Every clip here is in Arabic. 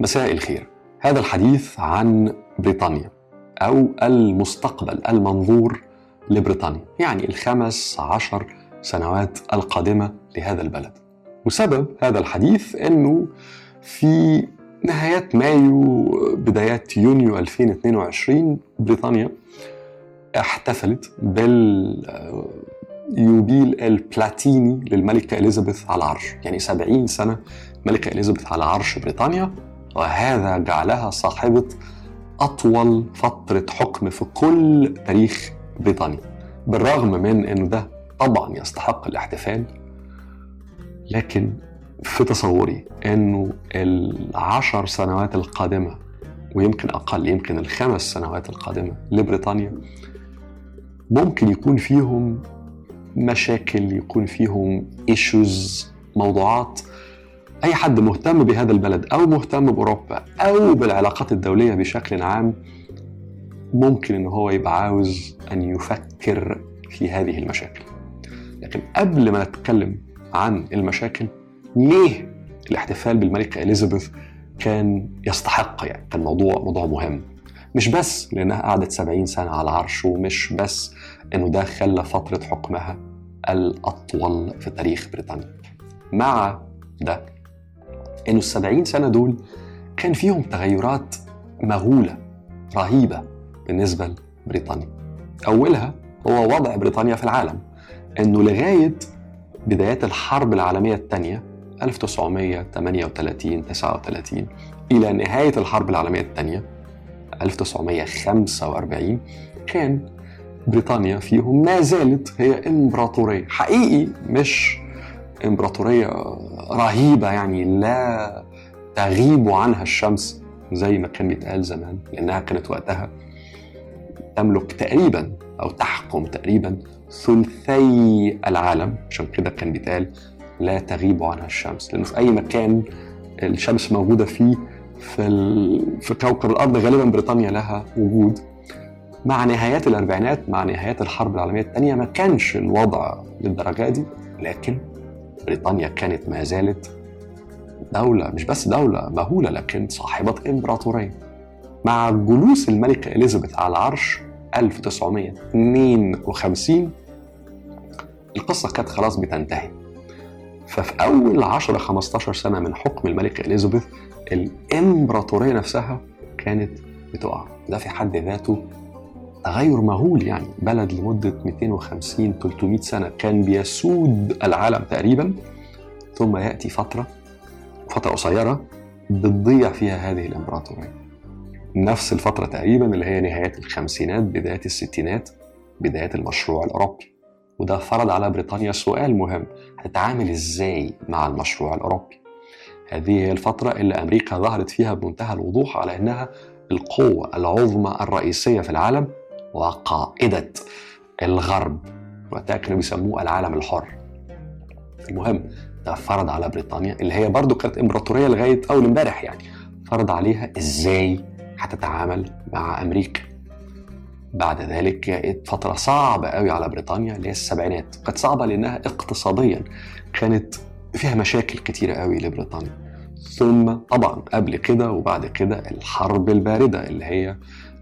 مساء الخير. هذا الحديث عن بريطانيا أو المستقبل المنظور لبريطانيا يعني الخمس عشر سنوات القادمة لهذا البلد. وسبب هذا الحديث أنه في نهايات مايو بدايات يونيو 2022 بريطانيا احتفلت باليوبيل البلاتيني للملكة إليزابيث على العرش. يعني 70 سنة ملكة إليزابيث على عرش بريطانيا. وهذا جعلها صاحبة أطول فترة حكم في كل تاريخ بريطانيا بالرغم من أنه ده طبعا يستحق الاحتفال لكن في تصوري أنه العشر سنوات القادمة ويمكن أقل يمكن الخمس سنوات القادمة لبريطانيا ممكن يكون فيهم مشاكل يكون فيهم ايشوز موضوعات أي حد مهتم بهذا البلد أو مهتم بأوروبا أو بالعلاقات الدولية بشكل عام ممكن ان هو يبقى عاوز أن يفكر في هذه المشاكل. لكن قبل ما نتكلم عن المشاكل ليه الاحتفال بالملكه إليزابيث كان يستحق يعني؟ كان موضوع موضوع مهم. مش بس لأنها قعدت 70 سنة على العرش ومش بس إنه ده خلى فترة حكمها الأطول في تاريخ بريطانيا. مع ده إنه السبعين سنة دول كان فيهم تغيرات مهوله رهيبة بالنسبة لبريطانيا. أولها هو وضع بريطانيا في العالم إنه لغاية بدايات الحرب العالمية الثانية 1938 39 إلى نهاية الحرب العالمية الثانية 1945 كان بريطانيا فيهم ما زالت هي إمبراطورية حقيقي مش إمبراطورية رهيبة يعني لا تغيب عنها الشمس زي ما كان بيتقال زمان لأنها كانت وقتها تملك تقريبا أو تحكم تقريبا ثلثي العالم عشان كده كان بيتقال لا تغيب عنها الشمس لأنه في أي مكان الشمس موجودة فيه في في كوكب الأرض غالبا بريطانيا لها وجود. مع نهايات الأربعينات مع نهايات الحرب العالمية الثانية ما كانش الوضع للدرجة دي لكن بريطانيا كانت ما زالت دولة مش بس دولة مهولة لكن صاحبة إمبراطورية مع جلوس الملكة إليزابيث على العرش 1952 القصة كانت خلاص بتنتهي. ففي أول 10 15 سنة من حكم الملكة إليزابيث الإمبراطورية نفسها كانت بتقع. ده في حد ذاته تغير مهول يعني. بلد لمدة 250 300 سنة كان بيسود العالم تقريبا. ثم يأتي فترة فترة قصيرة بتضيع فيها هذه الإمبراطورية. نفس الفترة تقريبا اللي هي نهاية الخمسينات بداية الستينات بداية المشروع الأوروبي. وده فرض على بريطانيا سؤال مهم. هتتعامل إزاي مع المشروع الأوروبي؟ هذه هي الفترة اللي أمريكا ظهرت فيها بمنتهى الوضوح على أنها القوة العظمى الرئيسية في العالم. وقائدة الغرب وقتها كانوا بيسموه العالم الحر. المهم ده فرض على بريطانيا اللي هي برضو كانت إمبراطورية لغاية أول امبارح يعني فرض عليها إزاي هتتعامل مع أمريكا. بعد ذلك جاءت فترة صعبة قوي على بريطانيا اللي هي السبعينات. كانت صعبة لأنها اقتصاديا كانت فيها مشاكل كتيرة قوي لبريطانيا. ثم طبعا قبل كده وبعد كده الحرب الباردة اللي هي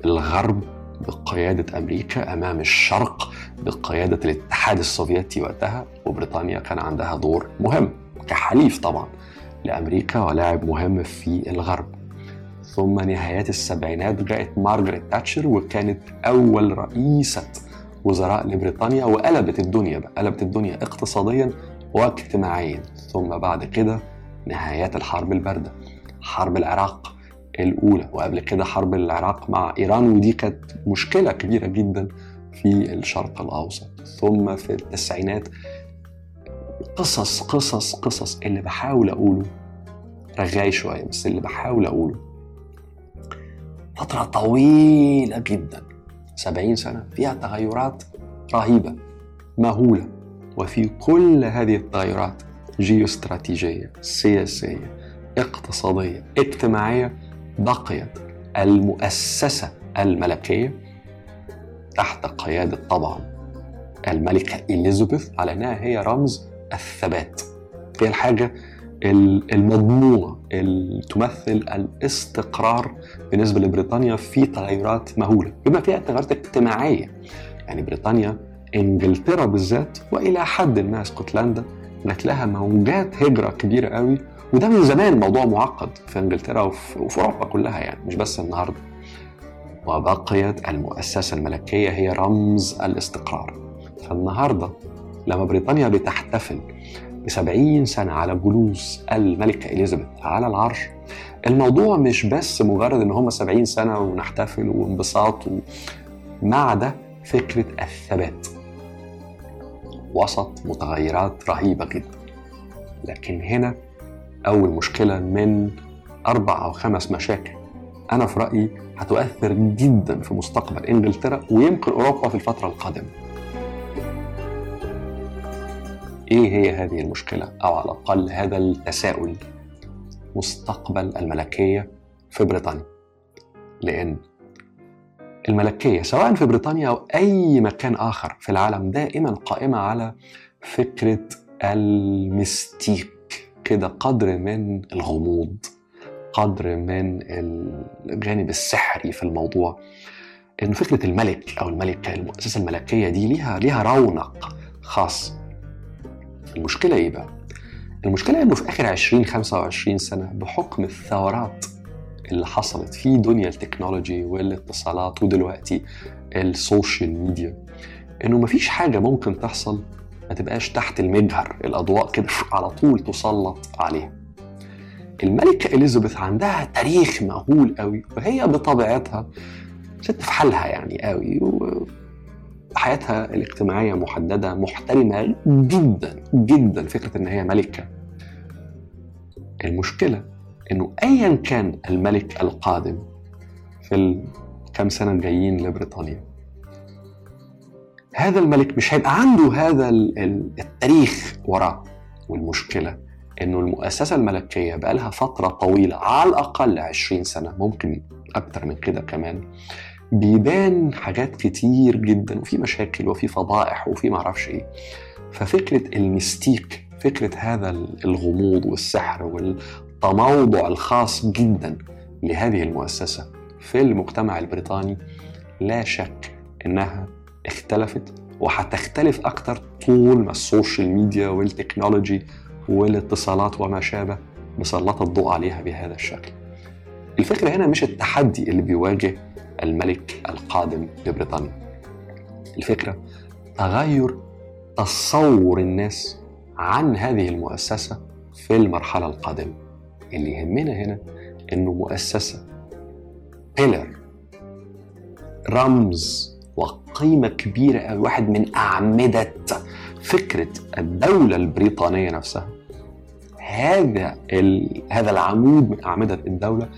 الغرب بقيادة أمريكا أمام الشرق بقيادة الاتحاد السوفيتي وقتها وبريطانيا كان عندها دور مهم كحليف طبعا لأمريكا ولاعب مهم في الغرب. ثم نهايات السبعينات جاءت مارغريت تاتشر وكانت أول رئيسة وزراء لبريطانيا وقلبت الدنيا بقى قلبت الدنيا اقتصاديا واجتماعيا. ثم بعد كده نهايات الحرب الباردة حرب العراق الأولى. وقبل كده حرب العراق مع إيران ودي كانت مشكلة كبيرة جدا في الشرق الأوسط. ثم في التسعينات قصص قصص قصص اللي بحاول أقوله رغاي شوية بس اللي بحاول أقوله فترة طويلة جدا سبعين سنة فيها تغيرات رهيبة مهولة. وفي كل هذه التغيرات جيوستراتيجية سياسية اقتصادية اجتماعية بقيت المؤسسة الملكية تحت قيادة طبعا الملكة إليزابيث على أنها هي رمز الثبات. هي الحاجة المضمونة اللي تمثل الاستقرار بالنسبة لبريطانيا في تغيرات مهولة. بما فيها تغيرات اجتماعية يعني بريطانيا إنجلترا بالذات وإلى حد ما اسكتلندا جات لها موجات هجرة كبيرة قوي وده من زمان موضوع معقد في إنجلترا وفي, أوروبا كلها يعني مش بس النهارده. وبقيت المؤسسة الملكية هي رمز الاستقرار. فالنهاردة لما بريطانيا بتحتفل بسبعين سنة على جلوس الملكة إليزابيث على العرش الموضوع مش بس مجرد إن هم سبعين سنة ونحتفل وانبساط و... مع ده فكرة الثبات. وسط متغيرات رهيبة جدا. لكن هنا أول مشكلة من أربع أو خمس مشاكل أنا في رأيي هتؤثر جدا في مستقبل إنجلترا ويمكن أوروبا في الفترة القادمة. إيه هي هذه المشكلة؟ أو على الأقل هذا التساؤل. مستقبل الملكية في بريطانيا. لأن الملكية سواء في بريطانيا أو أي مكان آخر في العالم دائما قائمة على فكرة الـ mystique كده قدر من الغموض قدر من الجانب السحري في الموضوع. إن فكرة الملك أو الملكه المؤسسة الملكية دي ليها ليها رونق خاص. المشكلة إيه بقى؟ المشكلة إنه في آخر 20 25 سنة بحكم الثورات اللي حصلت في دنيا ال technology والاتصالات ودلوقتي ال social media إنه مفيش حاجة ممكن تحصل ما تبقاش تحت المجهر الأضواء كده على طول تسلط عليها. الملكة إليزابيث عندها تاريخ مهول قوي وهي بطبيعتها ست في حالها يعني قوي وحياتها الاجتماعية محددة محترمة جدا جدا فكرة إن هي ملكة. المشكلة إنه أيا كان الملك القادم في الكام سنة الجايين لبريطانيا هذا الملك مش هيبقى عنده هذا التاريخ وراه. والمشكلة إنه المؤسسة الملكية بقى لها فترة طويلة على الأقل 20 سنة ممكن أكتر من كده كمان بيبان حاجات كتير جدا وفي مشاكل وفي فضائح وفي معرفش إيه. ففكرة المستيك فكرة هذا الغموض والسحر والتموضع الخاص جدا لهذه المؤسسة في المجتمع البريطاني لا شك إنها اختلفت وهتختلف أكتر طول ما ال social media وال technology والاتصالات وما شابه مسلط الضوء عليها بهذا الشكل. الفكرة هنا مش التحدي اللي بيواجه الملك القادم لبريطانيا. الفكرة تغير تصور الناس عن هذه المؤسسة في المرحلة القادمة. اللي يهمنا هنا إنه مؤسسة بيلر رمز وقيمة كبيرة واحد من أعمدة فكرة الدولة البريطانية نفسها. هذا هذا العمود من أعمدة الدولة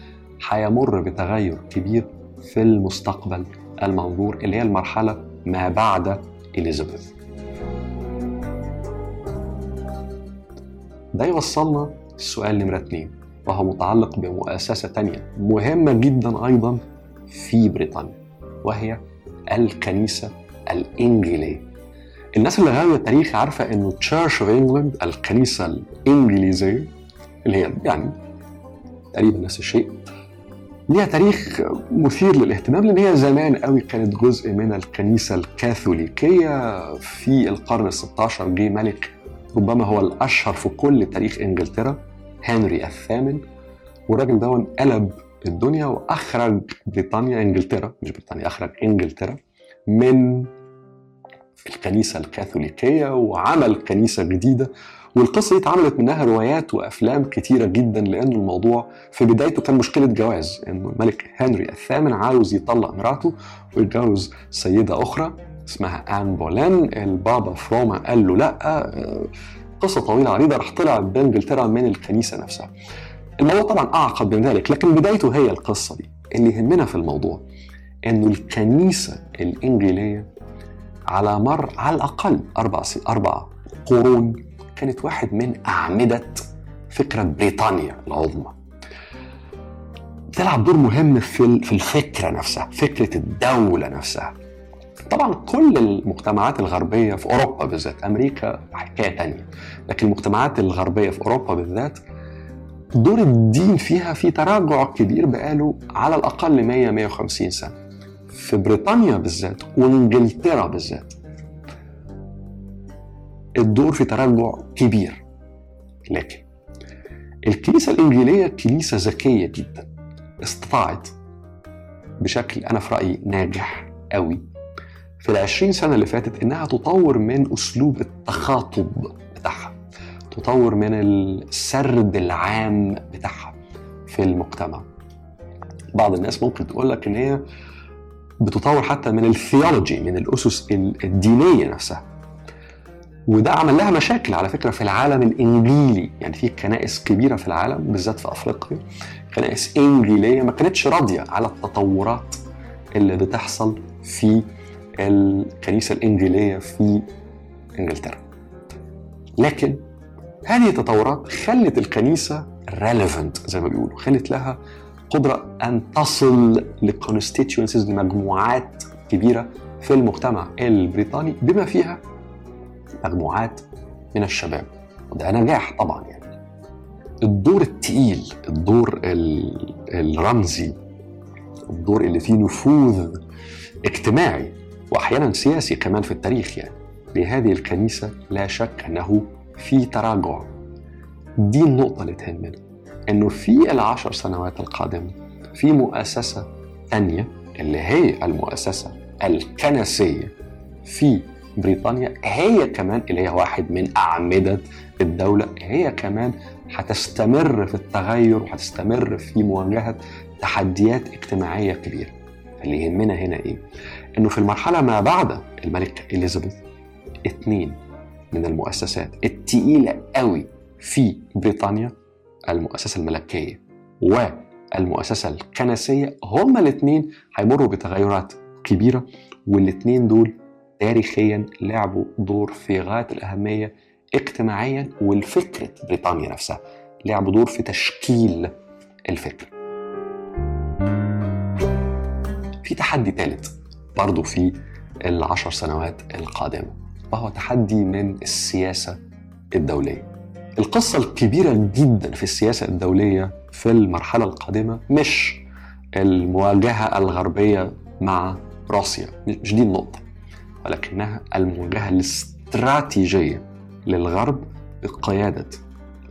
هيمر بتغير كبير في المستقبل المنظور اللي هي المرحلة ما بعد إليزابيث. ده يوصلنا السؤال نمرة اتنين وهو متعلق بمؤسسة تانية مهمة جدا أيضا في بريطانيا وهي الكنيسة الإنجيلية الناس اللي غاوية التاريخ عارفة إنه Church of England الكنيسة الإنجليزية اللي هي يعني تقريبا نفس الشيء. ليها تاريخ مثير للاهتمام لأن هي زمان قوي كانت جزء من الكنيسة الكاثوليكية. في القرن ال 16 جه ملك ربما هو الأشهر في كل تاريخ إنجلترا هنري الثامن. والراجل ده قلب الدنيا وأخرج بريطانيا إنجلترا مش بريطانيا أخرج إنجلترا من الكنيسة الكاثوليكية وعمل كنيسة جديدة. والقصة دي اتعملت منها روايات وأفلام كتيرة جدا لأن الموضوع في بدايته كان مشكلة جواز إنه الملك هنري الثامن عاوز يطلق مراته ويتجوز سيدة أخرى اسمها آن بولين البابا في روما قال له لأ قصة طويلة عريضة راح طلع بإنجلترا من الكنيسة نفسها. الموضوع طبعا اعقد من ذلك لكن بدايته هي القصة دي اللي يهمنا في الموضوع إنه الكنيسة الإنجيلية على مر على الأقل أربع أربع قرون كانت واحد من أعمدة فكرة بريطانيا العظمى. تلعب دور مهم في في الفكرة نفسها فكرة الدولة نفسها. طبعا كل المجتمعات الغربية في أوروبا بالذات أمريكا حكاية تانية لكن المجتمعات الغربية في أوروبا بالذات دور الدين فيها في تراجع كبير بقاله على الأقل 100 150 سنة. في بريطانيا بالذات وإنجلترا بالذات الدور في تراجع كبير. لكن الكنيسة الإنجيلية كنيسة ذكية جدا استطاعت بشكل أنا في رأيي ناجح قوي في العشرين سنة اللي فاتت إنها تطور من أسلوب التخاطب بتاعها. تطور من السرد العام بتاعها في المجتمع. بعض الناس ممكن تقول لك إن هي بتطور حتى من الثيولوجي من الأسس الدينية نفسها. وده عمل لها مشاكل على فكرة في العالم الإنجيلي. يعني في كنائس كبيرة في العالم بالذات في أفريقيا كنائس إنجيلية ما كانتش راضية على التطورات اللي بتحصل في الكنيسة الإنجيلية في إنجلترا. لكن هذه التطورات خلت الكنيسة relevant زي ما بيقولوا خلت لها قدرة أن تصل ل constituencies لمجموعات كبيرة في المجتمع البريطاني بما فيها مجموعات من الشباب. وده نجاح طبعا يعني. الدور التقيل الدور الرمزي الدور اللي فيه نفوذ اجتماعي واحيانا سياسي كمان في التاريخ يعني. لهذه الكنيسة لا شك أنه في تراجع دي النقطة اللي تهمنا إنه في العشر سنوات القادمه في مؤسسة ثانية اللي هي المؤسسة الكنسية في بريطانيا هي كمان اللي هي واحد من أعمدة الدولة هي كمان هتستمر في التغير وهتستمر في مواجهة تحديات اجتماعية كبيرة اللي يهمنا هنا إيه؟ إنه في المرحلة ما بعد الملكة إليزابيث اثنين من المؤسسات التقيلة قوي في بريطانيا المؤسسة الملكية والمؤسسة الكنسية. هما الاثنين هيمروا بتغيرات كبيرة والاثنين دول تاريخيا لعبوا دور في غاية الأهمية اجتماعيا والفكرة بريطانيا نفسها. لعبوا دور في تشكيل الفكر. في تحدي ثالث برضو في العشر سنوات القادمة. وهو تحدي من السياسة الدولية. القصة الكبيرة جدا في السياسة الدولية في المرحلة القادمة مش المواجهة الغربية مع روسيا مش دي النقطة ولكنها المواجهة الاستراتيجية للغرب بقيادة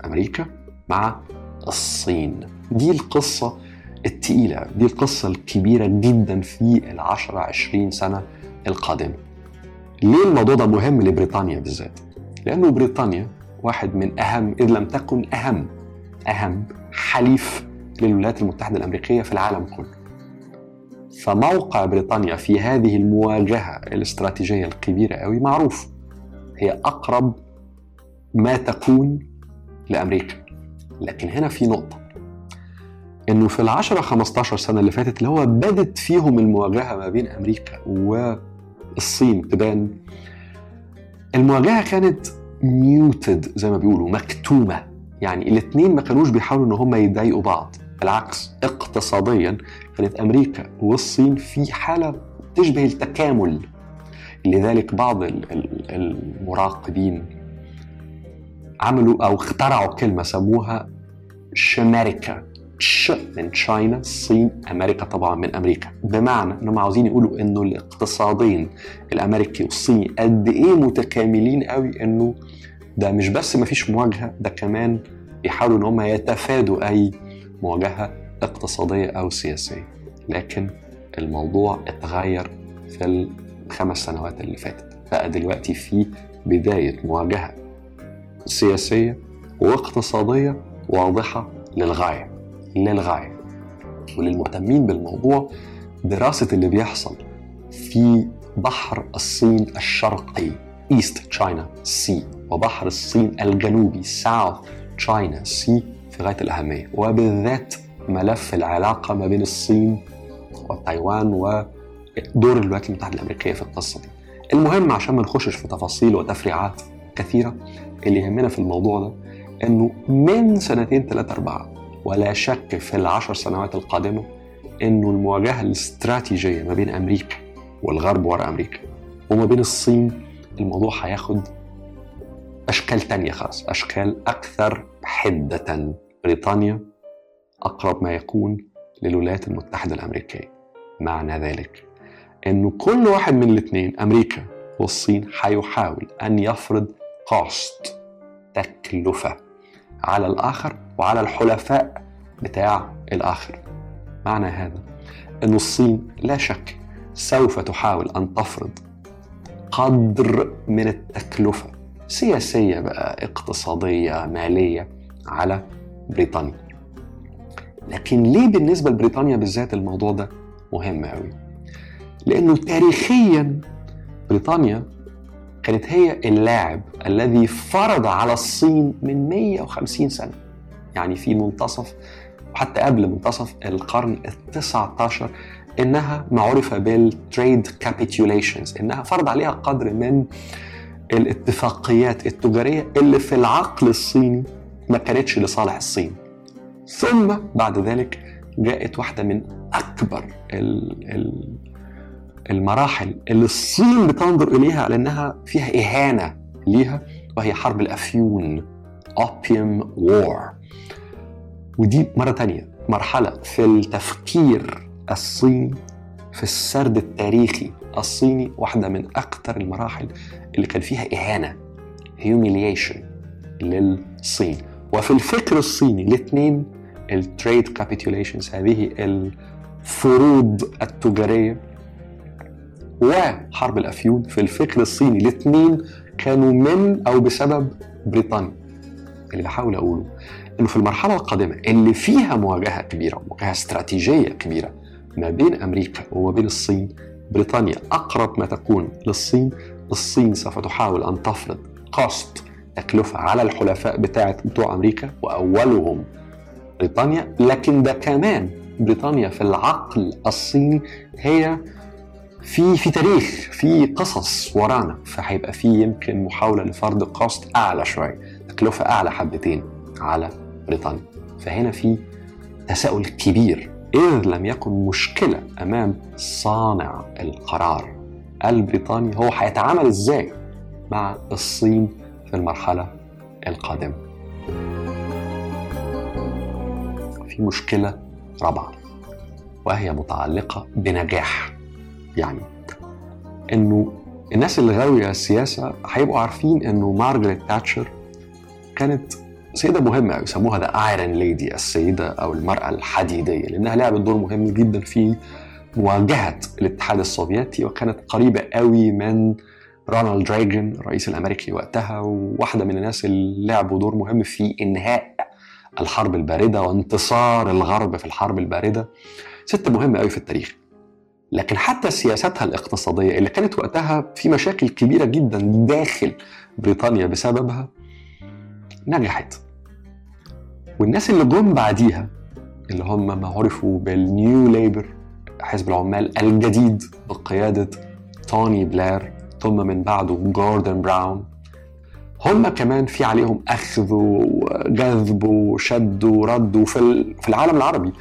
أمريكا مع الصين. دي القصة التقيلة دي القصة الكبيرة جدا في العشرة عشرين سنة القادمة. ليه الموضوع ده مهم لبريطانيا بالذات؟ لأنه بريطانيا واحد من أهم إذ لم تكن أهم أهم حليف للولايات المتحدة الأمريكية في العالم كله. فموقع بريطانيا في هذه المواجهة الاستراتيجية الكبيرة قوي معروف. هي أقرب ما تكون لأمريكا. لكن هنا في نقطة. إنه في العشرة 15 سنة اللي فاتت اللي هو بدت فيهم المواجهة ما بين أمريكا والصين تبان المواجهة كانت ميوتد زي ما بيقولوا مكتومة. يعني الاثنين ما كانوش بيحاولوا إن هم يضايقوا بعض. بالعكس اقتصاديا كانت أمريكا والصين في حالة تشبه التكامل. لذلك بعض المراقبين عملوا أو اخترعوا كلمة سموها شماريكا. ش من تشاينا الصين أمريكا طبعا من أمريكا. بمعنى إنهم عاوزين يقولوا إنه الاقتصادين الأمريكي والصيني قد إيه متكاملين قوي إنه ده مش بس ما فيش مواجهة ده كمان بيحاولوا إن هم يتفادوا أي مواجهة اقتصادية أو سياسية. لكن الموضوع اتغير في الخمس سنوات اللي فاتت. بقى دلوقتي في بداية مواجهة سياسية واقتصادية واضحة للغاية. للغاية وللمهتمين بالموضوع دراسة اللي بيحصل في بحر الصين الشرقي East China Sea وبحر الصين الجنوبي South China Sea في غاية الأهمية وبالذات ملف العلاقة ما بين الصين وتايوان ودور الولايات المتحدة الأمريكية في القصة دي. المهم عشان ما نخشش في تفاصيل وتفريعات كثيرة اللي يهمنا في الموضوع ده إنه من سنتين ثلاثة أربعة ولا شك في العشر سنوات القادمة إنه المواجهة الاستراتيجية ما بين أمريكا والغرب ورا أمريكا وما بين الصين الموضوع هياخد أشكال تانية خالص أشكال أكثر حدة. بريطانيا أقرب ما يكون للولايات المتحدة الأمريكية. معنى ذلك إنه كل واحد من الاثنين أمريكا والصين هيحاول أن يفرض كوست تكلفة. على الآخر وعلى الحلفاء بتاع الآخر. معنى هذا أن الصين لا شك سوف تحاول أن تفرض قدر من التكلفة سياسية بقى اقتصادية مالية على بريطانيا. لكن ليه بالنسبة لبريطانيا بالذات الموضوع ده مهم قوي لأنه تاريخيا بريطانيا كانت هي اللاعب الذي فرض على الصين من 150 سنة. يعني في منتصف وحتى قبل منتصف القرن التسعة عشر إنها ما عرف بال trade capitulations إنها فرض عليها قدر من الاتفاقيات التجارية اللي في العقل الصيني ما كانتش لصالح الصين. ثم بعد ذلك جاءت واحدة من أكبر المراحل اللي الصين بتنظر إليها على أنها فيها إهانة ليها وهي حرب الأفيون Opium War. ودي مرة تانية. مرحلة في التفكير الصيني في السرد التاريخي الصيني واحدة من أكثر المراحل اللي كان فيها إهانة humiliation للصين. وفي الفكر الصيني الاثنين ال trade capitulations هذه الفروض التجارية وحرب الأفيون. في الفكر الصيني الاثنين كانوا من أو بسبب بريطانيا اللي بحاول أقوله. إنه في المرحلة القادمة اللي فيها مواجهة كبيرة مواجهة استراتيجية كبيرة ما بين أمريكا وما بين الصين بريطانيا أقرب ما تكون للصين الصين سوف تحاول أن تفرض cost تكلفة على الحلفاء بتاعة بتوع أمريكا وأولهم بريطانيا لكن ده كمان بريطانيا في العقل الصيني هي في في تاريخ في قصص ورانا فهيبقى في يمكن محاولة لفرض cost أعلى شوية تكلفة أعلى حبتين على بريطانيا. فهنا في تساؤل كبير. إذ لم يكن مشكلة أمام صانع القرار البريطاني هو هيتعامل إزاي مع الصين في المرحلة القادمة؟ في مشكلة رابعة وهي متعلقة بنجاح. يعني إنه الناس اللي غاوية السياسة هيبقوا عارفين إنه مارغريت تاتشر كانت سيدة مهمة يسموها the Iron Lady السيدة أو المرأة الحديدية لأنها لعبت دور مهم جدا في مواجهة الاتحاد السوفيتي وكانت قريبة قوي من رونالد ريغن الرئيس الأمريكي وقتها وواحدة من الناس اللي لعبوا دور مهم في إنهاء الحرب الباردة وانتصار الغرب في الحرب الباردة. ست مهمة قوي في التاريخ. لكن حتى سياستها الاقتصادية اللي كانت وقتها في مشاكل كبيرة جدا داخل بريطانيا بسببها نجحت. والناس اللي جم بعديها اللي هم ما عرفوا بال New Labour حزب العمال الجديد بقيادة توني بلير ثم من بعده جوردن براون. هم كمان في عليهم أخذ وجذب وشد ورد وفي في العالم العربي.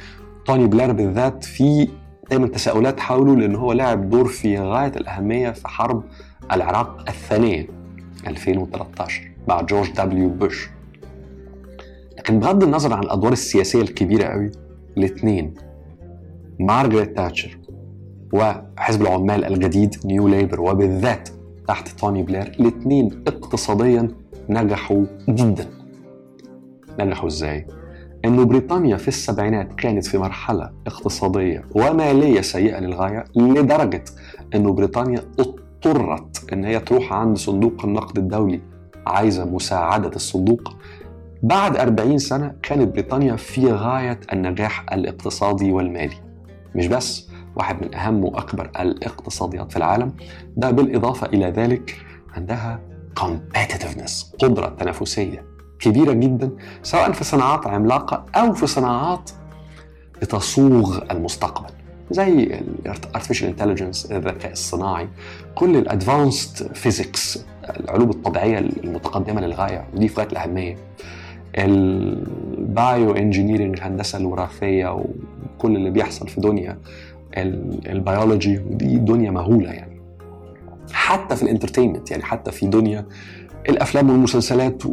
توني بلير بالذات في دايما تساؤلات حوله لأن هو لعب دور في غاية الأهمية في حرب العراق الثانية 2013 مع جورج دبليو بوش. لكن بغض النظر عن الأدوار السياسية الكبيرة قوي الاثنين مارغريت تاتشر وحزب العمال الجديد New Labour وبالذات تحت توني بلير الاثنين اقتصاديا نجحوا جدا نجحوا إزاي؟ إنه بريطانيا في السبعينات كانت في مرحلة اقتصادية ومالية سيئة للغاية لدرجة إنه بريطانيا اضطرت إن هي تروح عند صندوق النقد الدولي عايزة مساعدة الصندوق بعد 40 سنة كانت بريطانيا في غاية النجاح الاقتصادي والمالي. مش بس واحد من أهم وأكبر الاقتصاديات في العالم. ده بالإضافة إلى ذلك عندها competitiveness قدرة تنافسية كبيرة جدا سواء في صناعات عملاقة أو في صناعات لتصوغ المستقبل. زي ال artificial intelligence الذكاء الصناعي كل ال advanced physics العلوم الطبيعية المتقدمة للغاية ودي في غاية الأهمية. ال bioengineering الهندسة الوراثية وكل اللي بيحصل في دنيا البيولوجي ودي دنيا مهولة يعني. حتى في ال entertainment يعني حتى في دنيا الأفلام والمسلسلات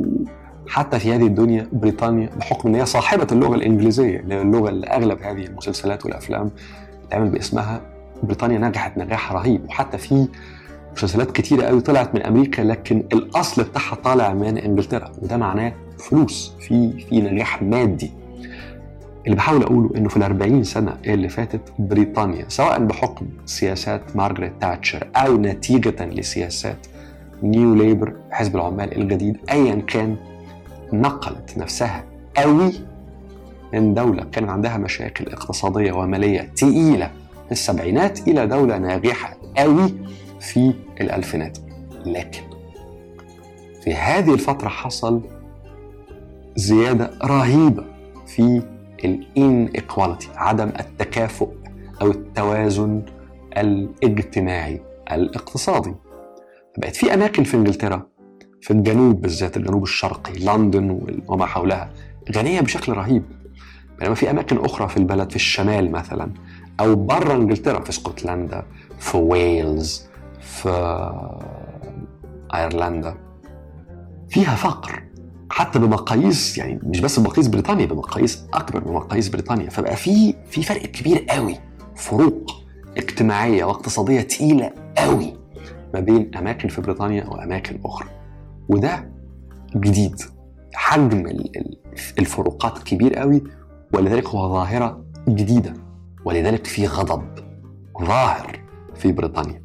وحتى في هذه الدنيا بريطانيا بحكم إن هي صاحبة اللغة الإنجليزية اللي هي اللغة اللي أغلب هذه المسلسلات والأفلام تعمل باسمها بريطانيا نجحت نجاح رهيب. وحتى في مسلسلات كتيرة قوي طلعت من أمريكا لكن الأصل بتاعها طالع من إنجلترا وده معناه فلوس في في نجاح مادي. اللي بحاول أقوله إنه في الأربعين سنة اللي فاتت بريطانيا سواء بحكم سياسات مارغريت تاتشر أو نتيجة لسياسات New Labour حزب العمال الجديد ايا كان نقلت نفسها قوي من دولة كان عندها مشاكل اقتصادية ومالية تقيلة. في السبعينات إلى دولة ناجحة قوي. في الألفينات. لكن في هذه الفترة حصل زيادة رهيبة في ال inequality عدم التكافؤ أو التوازن الاجتماعي الاقتصادي. بقت في أماكن في إنجلترا في الجنوب بالذات الجنوب الشرقي لندن وما حولها غنية بشكل رهيب. بينما في أماكن أخرى في البلد في الشمال مثلا أو بره إنجلترا في اسكتلندا في ويلز في أيرلندا. فيها فقر حتى بمقاييس يعني مش بس بمقاييس بريطانيا بمقاييس أكبر من مقاييس بريطانيا. فبقى في في فرق كبير قوي فروق اجتماعية واقتصادية تقيلة قوي ما بين أماكن في بريطانيا وأماكن أخرى. وده جديد. حجم الفروقات كبير قوي ولذلك هو ظاهرة جديدة ولذلك في غضب ظاهر في بريطانيا.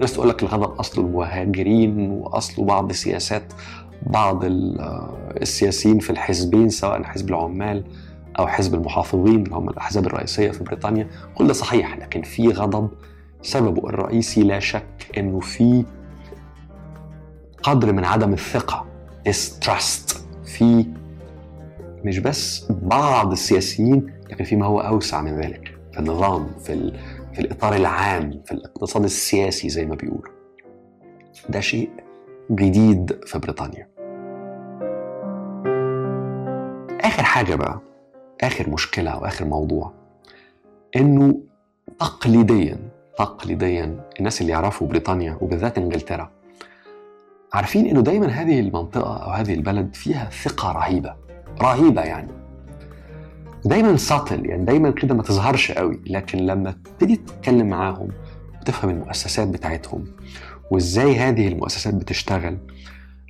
الناس تقول لك الغضب اصله المهاجرين واصله بعض سياسات بعض السياسيين في الحزبين سواء حزب العمال أو حزب المحافظين اللي هم الأحزاب الرئيسية في بريطانيا. كل ده صحيح لكن في غضب سببه الرئيسي لا شك إنه في قدر من عدم الثقة distrust في مش بس بعض السياسيين لكن فيما هو أوسع من ذلك. في النظام في, في الإطار العام في الاقتصاد السياسي زي ما بيقولوا. ده شيء جديد في بريطانيا. آخر حاجة بقى آخر مشكلة أو آخر موضوع إنه تقليديا تقليديا الناس اللي يعرفوا بريطانيا وبالذات إنجلترا عارفين إنه دايما هذه المنطقة أو هذه البلد فيها ثقة رهيبة رهيبة يعني. دايما ساتل يعني دايما كده ما تظهرش قوي لكن لما تبتدي تتكلم معاهم وتفهم المؤسسات بتاعتهم وإزاي هذه المؤسسات بتشتغل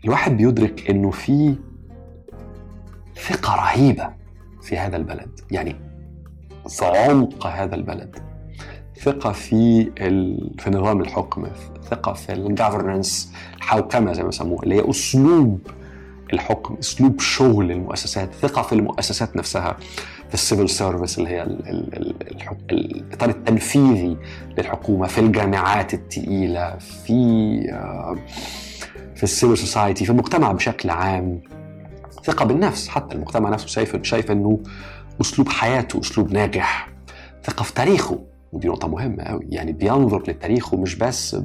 الواحد بيدرك إنه في ثقة رهيبة في هذا البلد يعني في عمق هذا البلد. ثقة في ال... في نظام الحكم ثقة في ال governance الحوكمة زي ما يسموها اللي هي أسلوب الحكم أسلوب شغل المؤسسات ثقة في المؤسسات نفسها. في ال civil service اللي هي ال... ال... ال... الإطار التنفيذي للحكومة في الجامعات التقيلة في آه، في ال civil society في المجتمع بشكل عام. ثقة بالنفس حتى المجتمع نفسه شايف شايف إنه أسلوب حياته أسلوب ناجح. ثقة في تاريخه ودي نقطة مهمة قوي يعني بينظر لتاريخه مش بس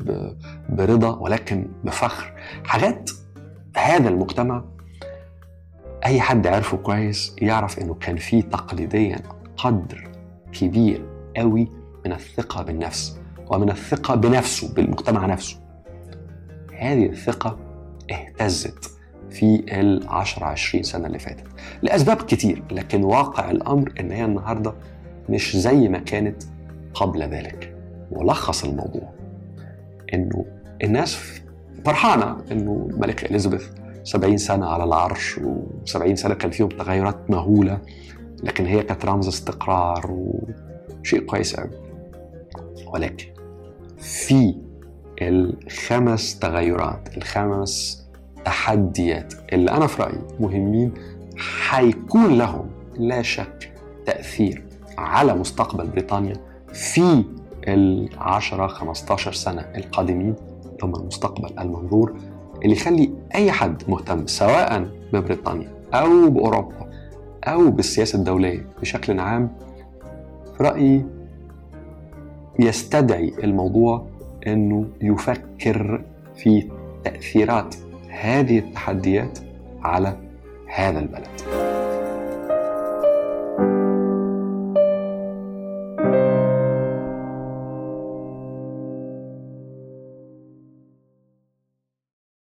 برضا ولكن بفخر. حاجات هذا المجتمع أي حد عرفه كويس يعرف إنه كان فيه تقليديا قدر كبير قوي من الثقة بالنفس ومن الثقة بنفسه بالمجتمع نفسه. هذه الثقة اهتزت في ال 10 20 سنة اللي فاتت لأسباب كتير لكن واقع الأمر إن هي النهارده مش زي ما كانت قبل ذلك. ولخص الموضوع إنه الناس فرحانة إنه الملكة إليزابيث 70 سنة على العرش و70 سنة كان فيهم تغيرات مهولة لكن هي كانت رمز استقرار وشيء كويس قوي ولكن في الخمس تغيرات الخمس تحديات اللي أنا في رأيي مهمين حيكون لهم لا شك تأثير على مستقبل بريطانيا في ال 10 15 سنة القادمين ثم المستقبل المنظور. اللي يخلي أي حد مهتم سواء ببريطانيا أو بأوروبا أو بالسياسة الدولية بشكل عام في رأيي يستدعي الموضوع أنه يفكر في تأثيرات هذه التحديات على هذا البلد.